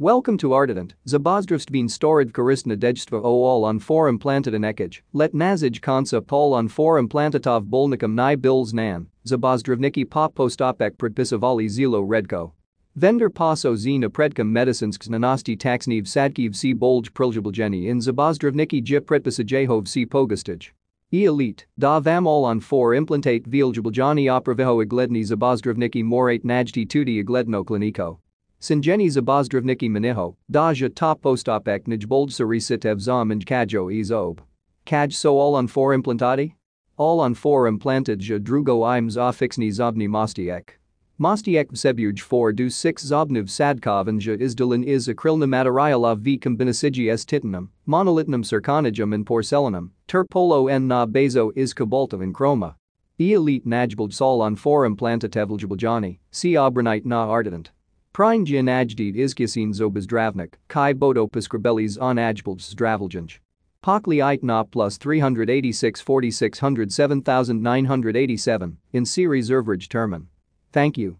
Welcome to Ardent, Zabozdravstveen storad koristna dejstva o all on 4 implanted ekage, let nazij konsa pol on 4 implantatov bolnikom ni bills nan, Zabozdravniki pop postopek predpisavali zilo redko. Vendor paso zina predkom medicinsk nanasti taxniv sadkiv si bolj priljabeljeni in Zabozdravniki j predpisajehov si pogastij. E elite, da vam all on 4 implantate viljabeljani opraviho igledni Zabozdravniki morate najti tudi igledno kliniko. Sinjeni Zabozdravniki Maniho, Daja top postopek Najbold Sarisitev Zom Kajo Ezob. Kaj so all on 4 implantati? All on 4 implanted ja drugo im zofixni zobni mostiek. Mostiek vsebuj 4 do 6 zobniv sadkov and ja izdalin is akrilna materialov v kombinasigi s titanum, monolitnum zirconijum and porcelainum, terpolo n na bezo is cobalto and chroma. E elite najbald sol on 4 implantatevljabljani, see obronite na ardent. Prinjian ajdid izkisin zobezdravnik, kai bodo piskrabelis on ajbald zdravljanj. Pokli itna plus 386 4600 7987 in series average termin. Thank you.